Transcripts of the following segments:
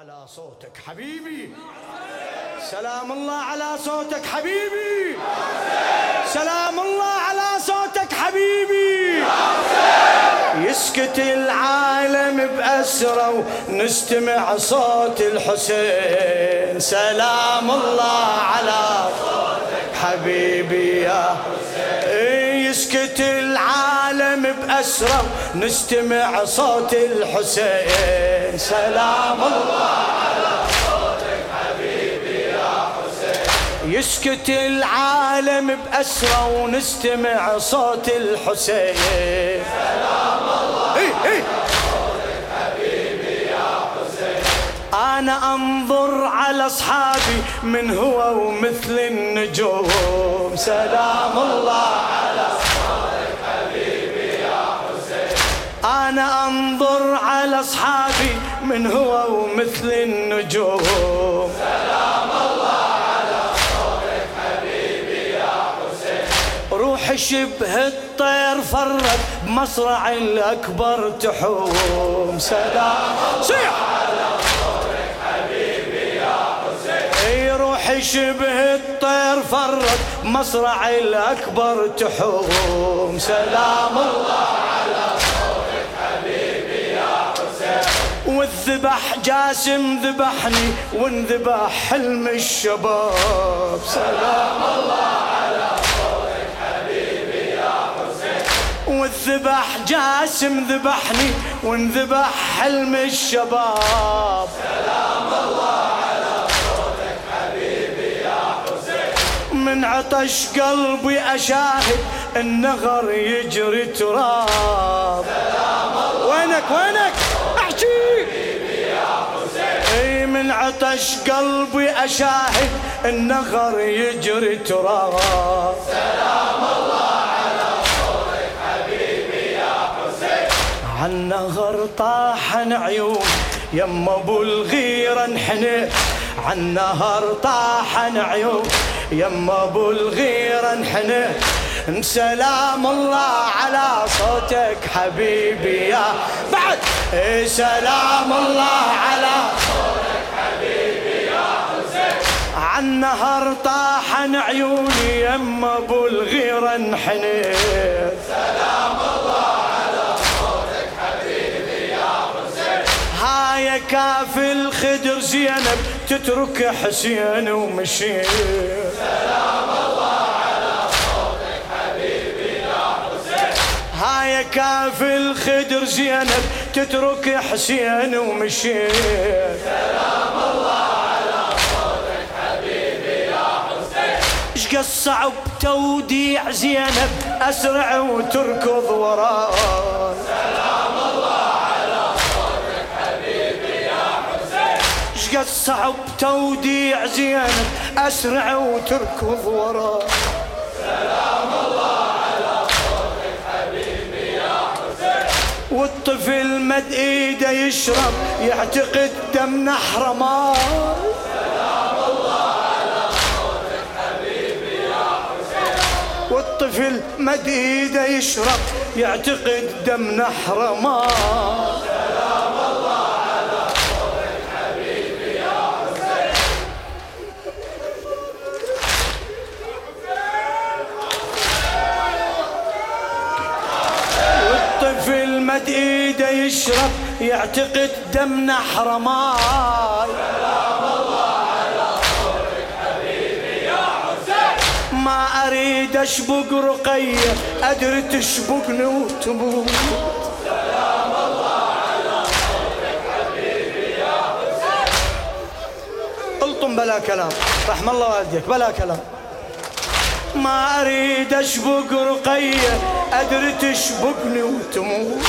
على صوتك حبيبي. سلام الله على صوتك حبيبي. سلام الله على صوتك حبيبي. يسكت العالم بأسرة ونستمع صوت الحسين. سلام الله على صوتك حبيبي يا حسين. يسكت العالم بأسرة نستمع صوت الحسين. سلام الله يسكت العالم بأسرة ونستمع صوت الحسين. سلام الله إيه إيه. أنا أنظر على أصحابي من هو ومثل النجوم. سلام الله على صوتك حبيبي يا حسين. أنا أنظر على أصحابي من هو ومثل النجوم. سلام الله روح شبه الطير فرد بمصرع الأكبر تحوم. سلام صيح إي روح شبه الطير فرد مصرع الأكبر تحوم. سلام الله حسين والذبح جاسم ذبحني وانذبح حلم الشباب. سلام الله والذبح جاسم ذبحني وانذبح حلم الشباب. سلام الله على صوتك حبيبي يا حسين. من عطش قلبي أشاهد النغر يجري تراب. سلام الله وينك وينك؟ عطش قلبي أشاهد النغر يجري تراب سلام الله عالنهر طاحن عيون يما أبو الغيرة انحنى عالنهر طاحن عيون يما أبو الغيرة انحنى سلام الله على صوتك حبيبي يا بعد. إيه سلام الله على عالنهر طاحن عيوني يما أبو الغيرة انحنى سلام الله هاي كاف الخدر زينب تترك حسين ومشي سلام الله على صوتك حبيبي يا حسين هاي كاف الخدر زينب تترك حسين ومشي سلام الله على صوتك حبيبي يا حسين إيش قصعب توديع زينب أسرع وتركض وراه سلام الله قد صعب توديع زينب أسرع وتركض وراه سلام الله على صوتك حبيبي يا حسين والطفل مد إيده يشرب يعتقد دم نحر ماء سلام الله على صوتك حبيبي يا حسين والطفل مد ايده يشرب يعتقد دم نحر ماء مد ايده يشرب يعتقد دمنا حرماي سلام ما أريد أشبق رقيه أدري تشبقني وتموت. سلام الله على صوتك حبيبي يا حسين الطم بلا كلام رحم الله والديك بلا كلام. ما أريد أشبق رقيه أدري تشبقني وتموت.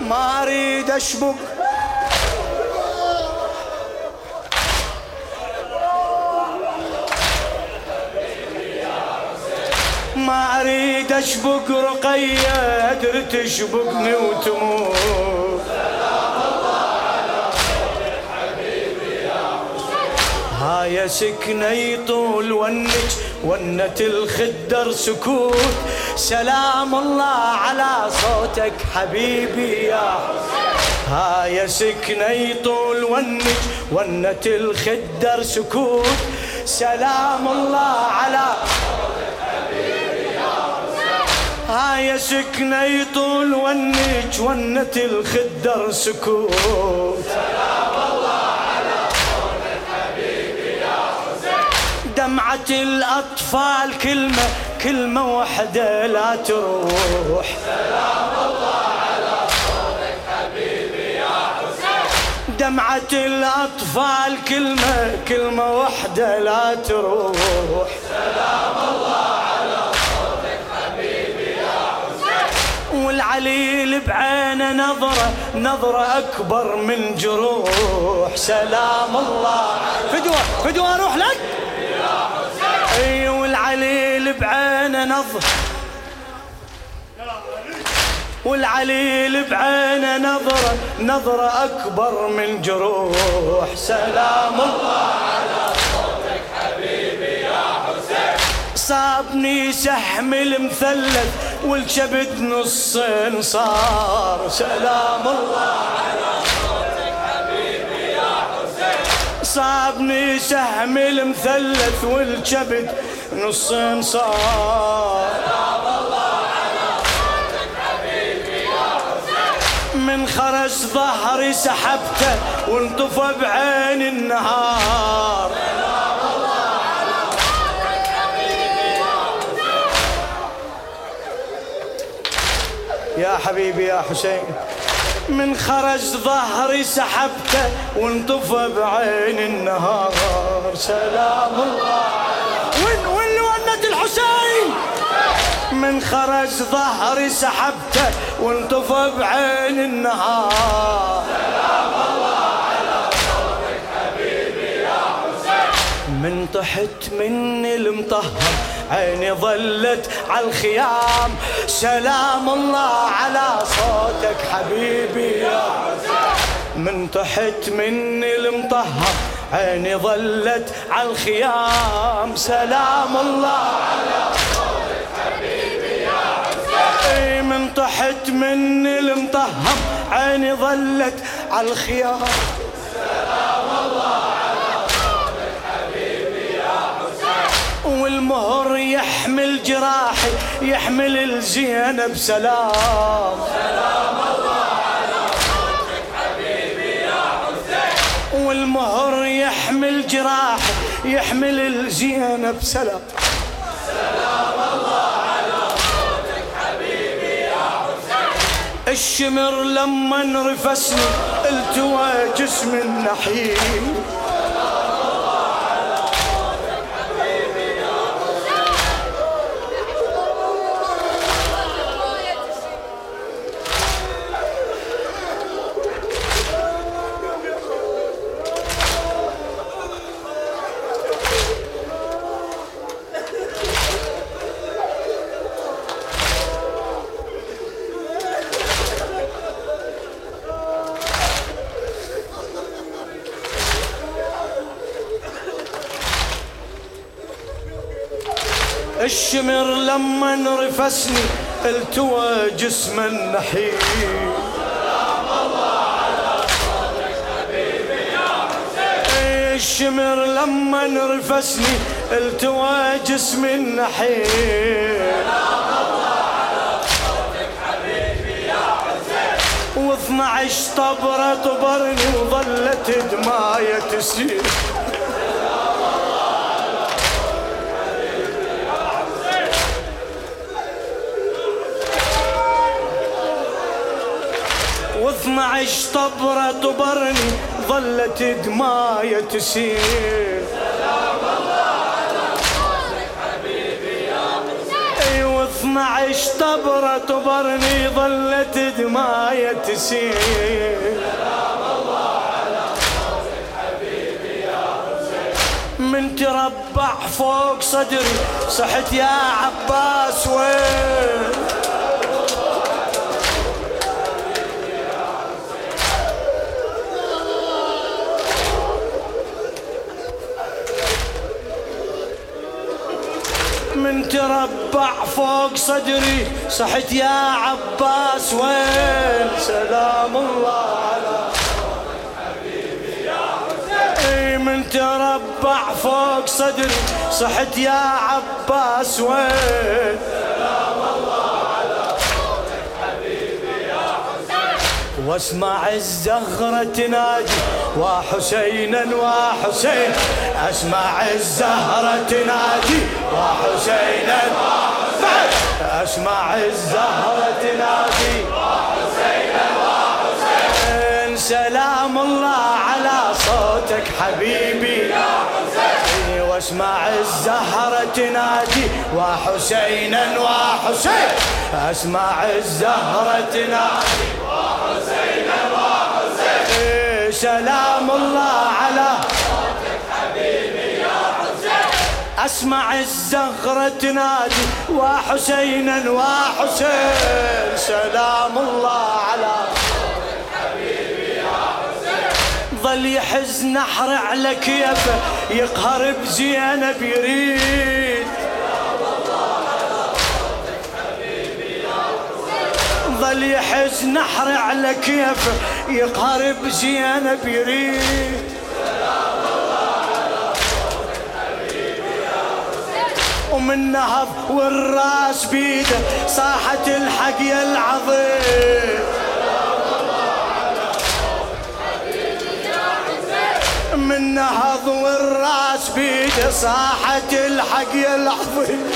ما أريد أشبق ما أريد اشبق رقية ادري تشبقني وتموت هاي سكنة يطول ونج ونة الخدر سكوت. سلام الله على صوتك حبيبي يا هاي سكني طول ونج ونة الخدر سكوت. سلام الله على هاي سكني طول ونج ونة الخدر سكوت. سلام الله على صوتك حبيبي يا حسين دمعة الأطفال كلمة كلمة وحدة لا تروح. سلام الله على صوتك حبيبي يا حسين دمعة الأطفال كلمة كلمة وحدة لا تروح. سلام الله على صوتك حبيبي يا حسين والعليل بعينه نظرة نظرة أكبر من جروح. سلام الله. فدوة فدوة أروح لك. أي والعليل بعينه نظر والعليل بعينه نظرة نظرة أكبر من جروح. سلام الله. على صوتك حبيبي يا حسين صابني سحم المثلث والكبد نص صار سلام الله على صابني سهم المثلث والكبد نص صار من خرج ظهري سحبته وانطفى بعين النهار. يا حبيبي يا حسين. من خرج ظهري سحبته وانطفى بعين النهار. سلام الله. وين وين ونت الحسين؟ من خرج ظهري سحبته وانطفى بعين النهار. سلام الله. على صوتك حبيبي يا حسين من طحت مني المطهر عيني ظلت على الخيام. سلام الله على صوتك حبيبي. يا من تحت مني المطهر عيني ظلت على الخيام. سلام الله على من تحت مني المطهر عيني ظلت على الخيام سلام الله والمهر يحمل جراحي يحمل الزينب سلام سلام الله على صوتك حبيبي يا حسين والمهر يحمل جراحي يحمل الزينب سلام سلام الله على صوتك حبيبي يا حسين الشمر لما انرفسني التوى جسم النحيل الشمر لما انرفسني التوى جسم النحيل الشمر لما انرفسني التوى جسم النحيل واثنعش طبرة طبرني وظلت دماية تسيل واثنعش طبرة طبرني ظلت دماية تسيل سلام الله على صوتك حبيبي يا حسين اي واثنعش طبرة طبرني ظلت دماية تسيل سلام الله على صوتك حبيبي يا حسين من تربع فوق صدري صحت يا عباس وين؟ من تربع فوق صدري. صحت يا عباس وين؟ سلام الله على من تربع فوق صدري. صحت يا عباس وين؟ سلام الله على حبيبي يا حسين. واسمع الزهرة تنادي. وحسينا وحسين أسمع الزهرة تنادي. وحسينا أسمع الزهرة تنادي. وحسينا وحسين. سلام الله على صوتك حبيبي. يا حسين واسمع الزهرة تنادي. وحسينا وحسين أسمع الزهرة تنادي. وحسين سلام الله على صوتك حبيبي يا حسين أسمع الزهرة تنادي وحسينا وحسين سلام الله على ظل يحز نحر على كيفه يقهر بزينب يريد. ظل يحز نحر على كيفه يقهر بزينب يريد. ومن نهض والراس بيده صاحت الحق يا العظيم. من نهض والراس بيده صاحت الحق يا العظيم.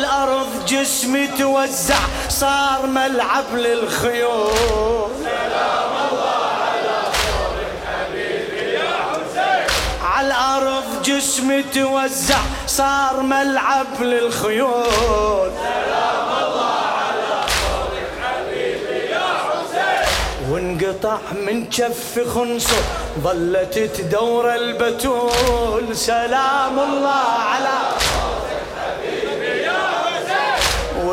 على الأرض جسمي توزع صار ملعب للخيول. سلام الله على حبيبي يا حسين على الأرض جسمي توزع صار ملعب للخيول. سلام الله على حبيبي يا حسين وانقطع من كف خنصر ظلت تدور البتول. سلام الله على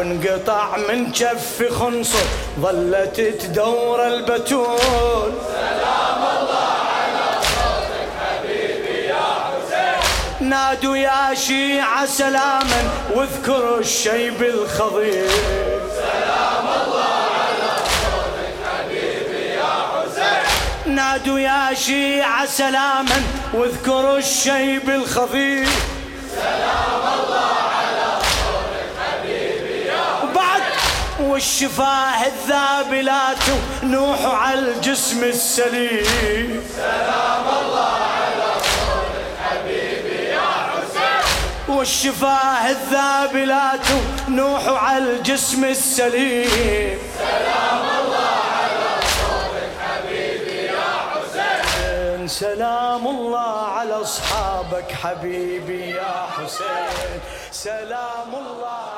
وانقطع من كف خنصر ظلت تدور البتول. سلام الله على صوتك حبيبي يا حسين نادوا يا شيعة سلاما واذكروا الشيب الخضير. سلام الله على صوتك حبيبي يا حسين نادوا يا شيعة سلاما واذكروا الشيب الخضير سلام الله والشفاه الذابلات نوح على الجسم السليم. سلام الله على حبيبي يا حسين والشفاه الذابلات نوح على الجسم السليم. سلام الله على حبيبي يا حسين سلام الله على أصحابك حبيبي يا حسين. سلام الله